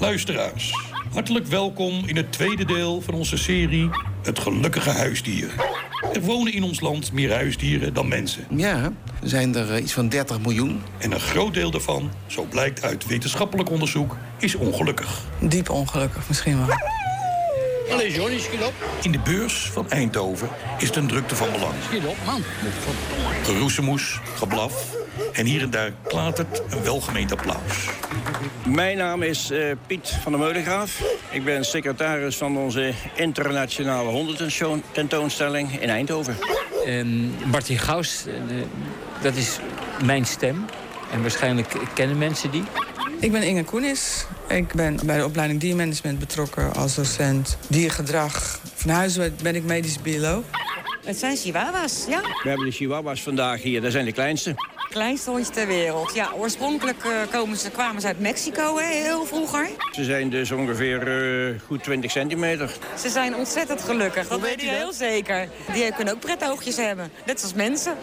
Luisteraars, hartelijk welkom in het tweede deel van onze serie Het Gelukkige Huisdier. Er wonen in ons land meer huisdieren dan mensen. Ja, er zijn er eh, iets van 30 miljoen. En een groot deel daarvan, zo blijkt uit wetenschappelijk onderzoek, is ongelukkig. Diep ongelukkig misschien wel. Allee, Johnny, schiet op. In de beurs van Eindhoven is het een drukte van belang. Schiet op, man. Geroezemoes, geblaf en hier en daar klatert een welgemeend applaus. Mijn naam is eh, Piet van der Meulengraaf. Ik ben secretaris van onze internationale hondententoonstelling in Eindhoven. En Martin Gaus, eh, dat is mijn stem. En waarschijnlijk kennen mensen die. Ik ben Inge Koenis. Ik ben bij de opleiding diermanagement betrokken als docent diergedrag. Van huis ben ik medisch bioloog. Het zijn chihuahuas, ja. We hebben de chihuahuas vandaag hier, dat zijn de kleinste. Kleinste hondje ter wereld. Ja, oorspronkelijk eh, komen ze, kwamen ze uit Mexico, hè, heel vroeger. Ze zijn dus ongeveer eh, goed 20 centimeter. Ze zijn ontzettend gelukkig, dat weet je heel zeker. Die kunnen ook pretoogjes hebben, net als mensen.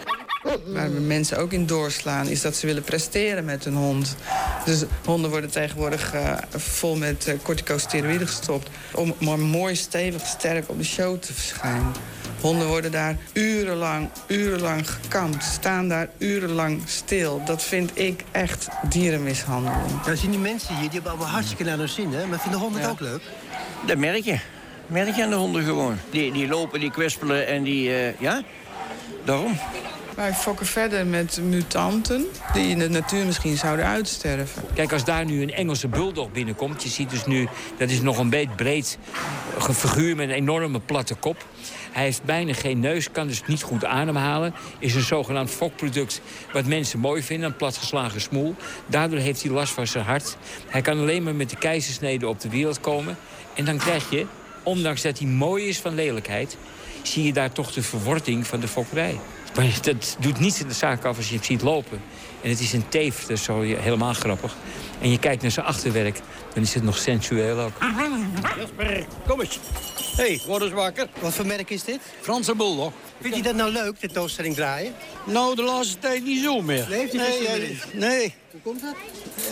Waar we mensen ook in doorslaan, is dat ze willen presteren met hun hond. Dus honden worden tegenwoordig uh, vol met uh, corticosteroïden gestopt... om maar mooi, stevig, sterk op de show te verschijnen. Honden worden daar urenlang, urenlang gekampt. Staan daar urenlang stil. Dat vind ik echt dierenmishandeling. Dan zien die mensen hier, die hebben allemaal hartstikke naar hun zin, hè? Maar vinden honden het ook leuk? Dat merk je. Merk je aan de honden gewoon. Die, die lopen, die kwispelen en die... Uh, ja, daarom. Wij fokken verder met mutanten die in de natuur misschien zouden uitsterven. Kijk, als daar nu een Engelse bulldog binnenkomt... je ziet dus nu, dat is nog een beetje breed figuur met een enorme platte kop. Hij heeft bijna geen neus, kan dus niet goed ademhalen. Is een zogenaamd fokproduct wat mensen mooi vinden, een platgeslagen smoel. Daardoor heeft hij last van zijn hart. Hij kan alleen maar met de keizersnede op de wereld komen. En dan krijg je, ondanks dat hij mooi is van lelijkheid... zie je daar toch de verwording van de fokkerij. Maar dat doet niets in de zaak af als je het ziet lopen. En het is een teef, dat is zo helemaal grappig. En je kijkt naar zijn achterwerk, dan is het nog sensueel ook. Jasper, kom eens. Hé, hey, word eens wakker. Wat voor merk is dit? Franse bulldog. Vindt u dat nou leuk, de toonstelling draaien? Nou, de laatste tijd niet zo meer. Heeft u nee, nee, nee. Hoe komt dat?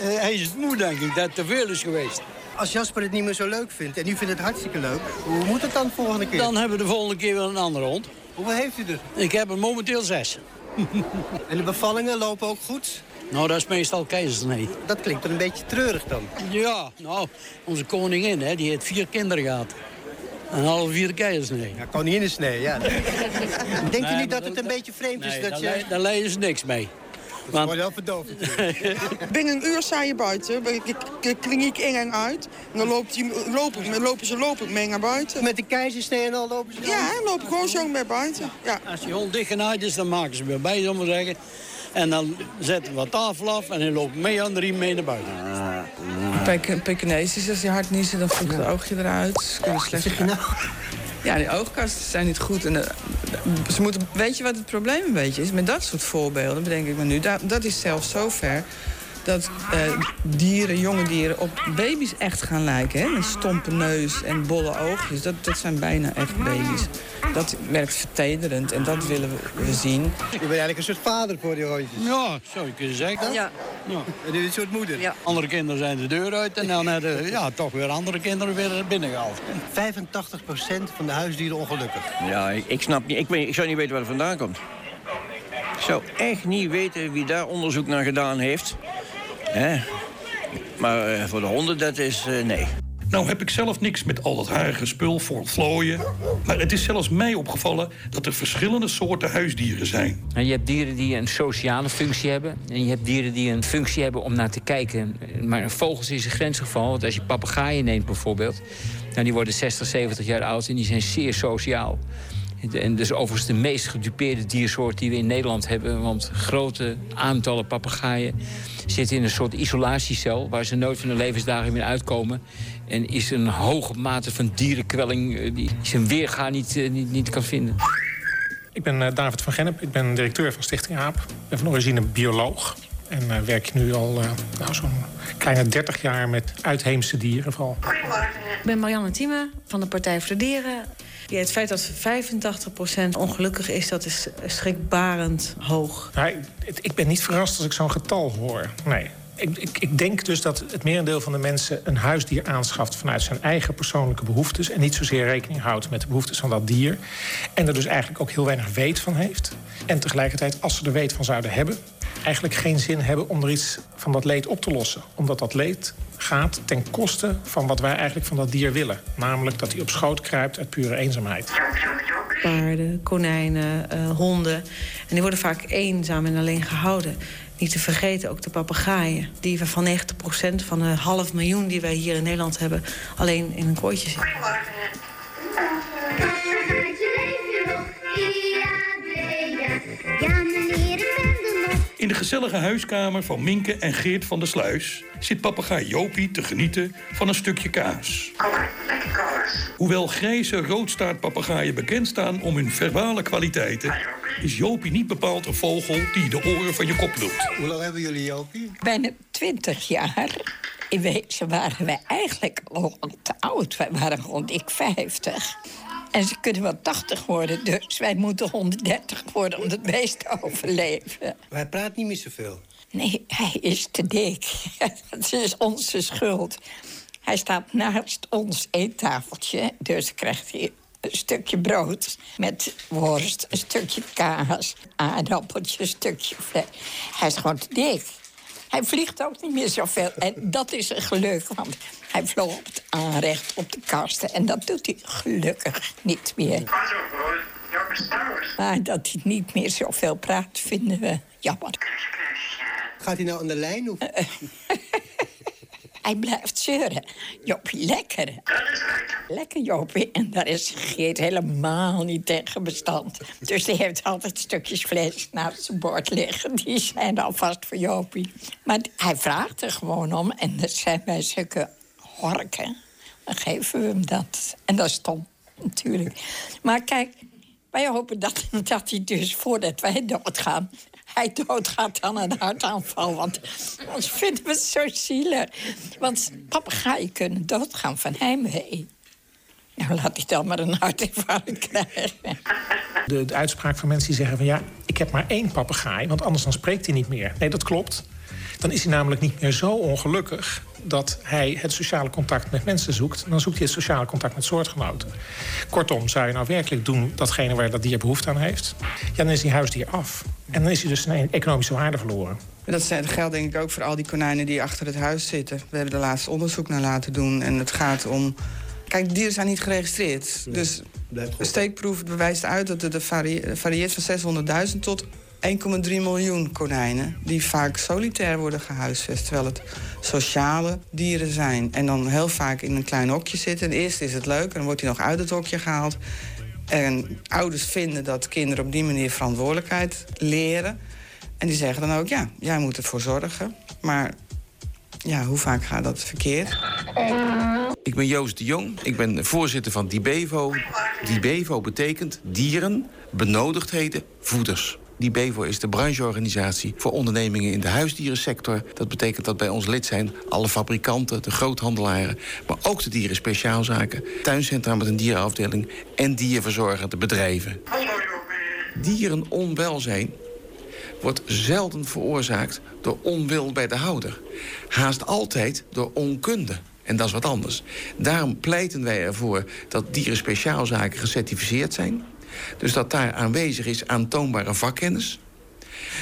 Uh, hij is het moe, denk ik, dat het te veel is geweest. Als Jasper het niet meer zo leuk vindt en u vindt het hartstikke leuk... hoe moet het dan de volgende keer? Dan hebben we de volgende keer weer een andere hond. Hoeveel heeft u er? Ik heb er momenteel zes. en de bevallingen lopen ook goed? Nou, dat is meestal keizersnee. Dat klinkt er een beetje treurig dan. Ja, nou, onze koningin, hè, die heeft vier kinderen gehad. En alle vier keizersnee. Ja, koninginnensnee, ja. Denkt u niet dat het een beetje vreemd is dat daar je... Daar leiden ze niks mee. Dat wordt wel verdoofd Binnen een uur sta je buiten, ik in en uit. En dan loopt die, lopen, lopen ze lopen mee naar buiten. Met de keizersnee en al lopen ze Ja, lopen gewoon zo mee buiten. Ja. Als die hond dicht genaaid is, dan maken ze weer bij, zullen we zeggen. En dan zetten we tafel af en hij loopt mee aan de riem mee naar buiten. Pek Pekinees als die hard niezen, dan voelt het oogje eruit. Ze kunnen slecht. Ja, die oogkasten zijn niet goed. En ze moeten, weet je wat het probleem een beetje is? Met dat soort voorbeelden, bedenk ik me nu. Dat, dat is zelfs zover dat uh, dieren, jonge dieren, op baby's echt gaan lijken. Hè? Met stompe neus en bolle oogjes. Dat, dat zijn bijna echt baby's. Dat werkt vertederend en dat willen we, zien. Je bent eigenlijk een soort vader voor die hondjes. Ja, zou je kunnen zeggen. Ja. ja. En dit is een soort moeder. Ja. Andere kinderen zijn de deur uit en dan hebben ja, toch weer andere kinderen weer binnen gehaald. 85% van de huisdieren ongelukkig. Ja, ik, ik snap niet. Ik, weet, ik zou niet weten waar het vandaan komt. Ik zou echt niet weten wie daar onderzoek naar gedaan heeft. Hè? Maar uh, voor de honden, dat is uh, nee. Nou heb ik zelf niks met al dat harige spul voor vlooien. Maar het is zelfs mij opgevallen dat er verschillende soorten huisdieren zijn. En je hebt dieren die een sociale functie hebben. En je hebt dieren die een functie hebben om naar te kijken. Maar vogels is een grensgeval. Want als je papegaaien neemt bijvoorbeeld... Nou, die worden 60, 70 jaar oud en die zijn zeer sociaal. En dus overigens de meest gedupeerde diersoort die we in Nederland hebben. Want grote aantallen papegaaien zitten in een soort isolatiecel... waar ze nooit van hun levensdagen meer uitkomen. En is een hoge mate van dierenkwelling die zijn weerga niet, niet, niet kan vinden. Ik ben uh, David van Gennep, ik ben directeur van Stichting AAP. Ik ben van origine bioloog. En uh, werk nu al uh, nou, zo'n kleine 30 jaar met uitheemse dieren vooral. Ik ben Marianne Thieme van de Partij voor de Dieren. Ja, het feit dat 85% ongelukkig is, dat is schrikbarend hoog. Ik ben niet verrast als ik zo'n getal hoor. Nee. Ik, ik, ik, denk dus dat het merendeel van de mensen een huisdier aanschaft vanuit zijn eigen persoonlijke behoeftes. En niet zozeer rekening houdt met de behoeftes van dat dier. En er dus eigenlijk ook heel weinig weet van heeft. En tegelijkertijd, als ze er weet van zouden hebben, eigenlijk geen zin hebben om er iets van dat leed op te lossen. Omdat dat leed gaat ten koste van wat wij eigenlijk van dat dier willen. Namelijk dat hij op schoot kruipt uit pure eenzaamheid. Paarden, konijnen, uh, honden. En die worden vaak eenzaam en alleen gehouden. Niet te vergeten ook de papegaaien. Die van 90% van de half miljoen die wij hier in Nederland hebben... alleen in een kooitje zitten. In de gezellige huiskamer van Minke en Geert van der Sluis zit papegaai Jopie te genieten van een stukje kaas. Hoewel grijze roodstaartpapegaaien bekend staan om hun verbale kwaliteiten, is Jopie niet bepaald een vogel die de oren van je kop lult. Hoe lang hebben jullie Jopie? Bijna twintig jaar. In wezen waren wij eigenlijk al te oud. Wij waren rond ik 50. En ze kunnen wel 80 worden, dus wij moeten 130 worden om het beest te overleven. Maar hij praat niet meer zoveel. Nee, hij is te dik. Dat is onze schuld. Hij staat naast ons eettafeltje, dus krijgt hij een stukje brood met worst, een stukje kaas, aardappeltje, een stukje vlees. Hij is gewoon te dik. Hij vliegt ook niet meer zoveel. En dat is een geluk, want hij vloog op het aanrecht op de kasten. En dat doet hij gelukkig niet meer. Maar dat hij niet meer zoveel praat, vinden we jammer. Gaat hij nou aan de lijn? Of? Hij blijft zeuren. Jopie, lekker. Lekker, Jopie. En daar is Geert helemaal niet tegen bestand. Dus die heeft altijd stukjes vlees naast zijn bord liggen. Die zijn alvast voor Jopie. Maar hij vraagt er gewoon om. En dat zijn wij zulke horken. Dan geven we hem dat. En dat is stom, natuurlijk. Maar kijk, wij hopen dat, dat hij dus voordat wij doodgaan hij doodgaat aan een hartaanval. Want ons vinden we zo zielig. Want papegaaien kunnen doodgaan van heimwee. Nou, laat hij dan maar een hartinfarct krijgen. De, de uitspraak van mensen die zeggen van... ja, ik heb maar één papegaai, want anders dan spreekt hij niet meer. Nee, dat klopt. Dan is hij namelijk niet meer zo ongelukkig dat hij het sociale contact met mensen zoekt. Dan zoekt hij het sociale contact met soortgenoten. Kortom, zou je nou werkelijk doen datgene waar dat dier behoefte aan heeft... ja, dan is die huisdier af. En dan is hij dus zijn economische waarde verloren. Dat geldt denk ik ook voor al die konijnen die achter het huis zitten. We hebben er laatst onderzoek naar laten doen. En het gaat om... Kijk, dieren zijn niet geregistreerd. dus de steekproef bewijst uit dat het varieert van 600.000 tot 1,3 miljoen konijnen die vaak solitair worden gehuisvest... terwijl het sociale dieren zijn. En dan heel vaak in een klein hokje zitten. Eerst is het leuk en dan wordt hij nog uit het hokje gehaald. En ouders vinden dat kinderen op die manier verantwoordelijkheid leren. En die zeggen dan ook, ja, jij moet ervoor zorgen. Maar ja, hoe vaak gaat dat verkeerd? Ik ben Joost de Jong. Ik ben voorzitter van Dibevo. Dibevo betekent dieren, benodigdheden, voeders. Die Bevo is de brancheorganisatie voor ondernemingen in de huisdierensector. Dat betekent dat bij ons lid zijn alle fabrikanten, de groothandelaren... maar ook de dierenspeciaalzaken, tuincentra met een dierenafdeling... en dierverzorgende bedrijven. Dierenonwelzijn wordt zelden veroorzaakt door onwil bij de houder. Haast altijd door onkunde. En dat is wat anders. Daarom pleiten wij ervoor dat dierenspeciaalzaken gecertificeerd zijn... Dus dat daar aanwezig is aantoonbare vakkennis.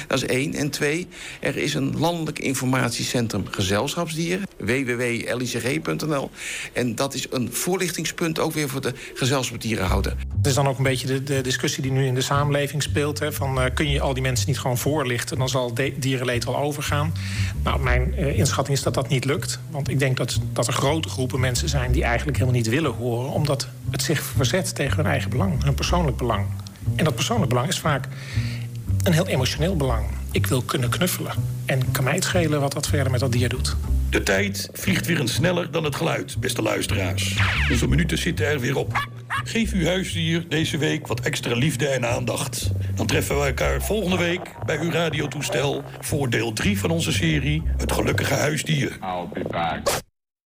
Dat is één. En twee, er is een landelijk informatiecentrum gezelschapsdieren. www.licg.nl. En dat is een voorlichtingspunt ook weer voor de gezelschapsdierenhouder. Het is dan ook een beetje de, discussie die nu in de samenleving speelt. Hè, van, uh, kun je al die mensen niet gewoon voorlichten? Dan zal dierenleed wel overgaan. Nou, mijn uh, inschatting is dat dat niet lukt. Want ik denk dat, dat er grote groepen mensen zijn... die eigenlijk helemaal niet willen horen... omdat het zich verzet tegen hun eigen belang, hun persoonlijk belang. En dat persoonlijk belang is vaak een heel emotioneel belang. Ik wil kunnen knuffelen. En kan mij het schelen wat dat verder met dat dier doet. De tijd vliegt weer een sneller dan het geluid, beste luisteraars. Onze minuten zitten er weer op. Geef uw huisdier deze week wat extra liefde en aandacht. Dan treffen we elkaar volgende week bij uw radiotoestel... voor deel 3 van onze serie Het Gelukkige Huisdier. I'll be back.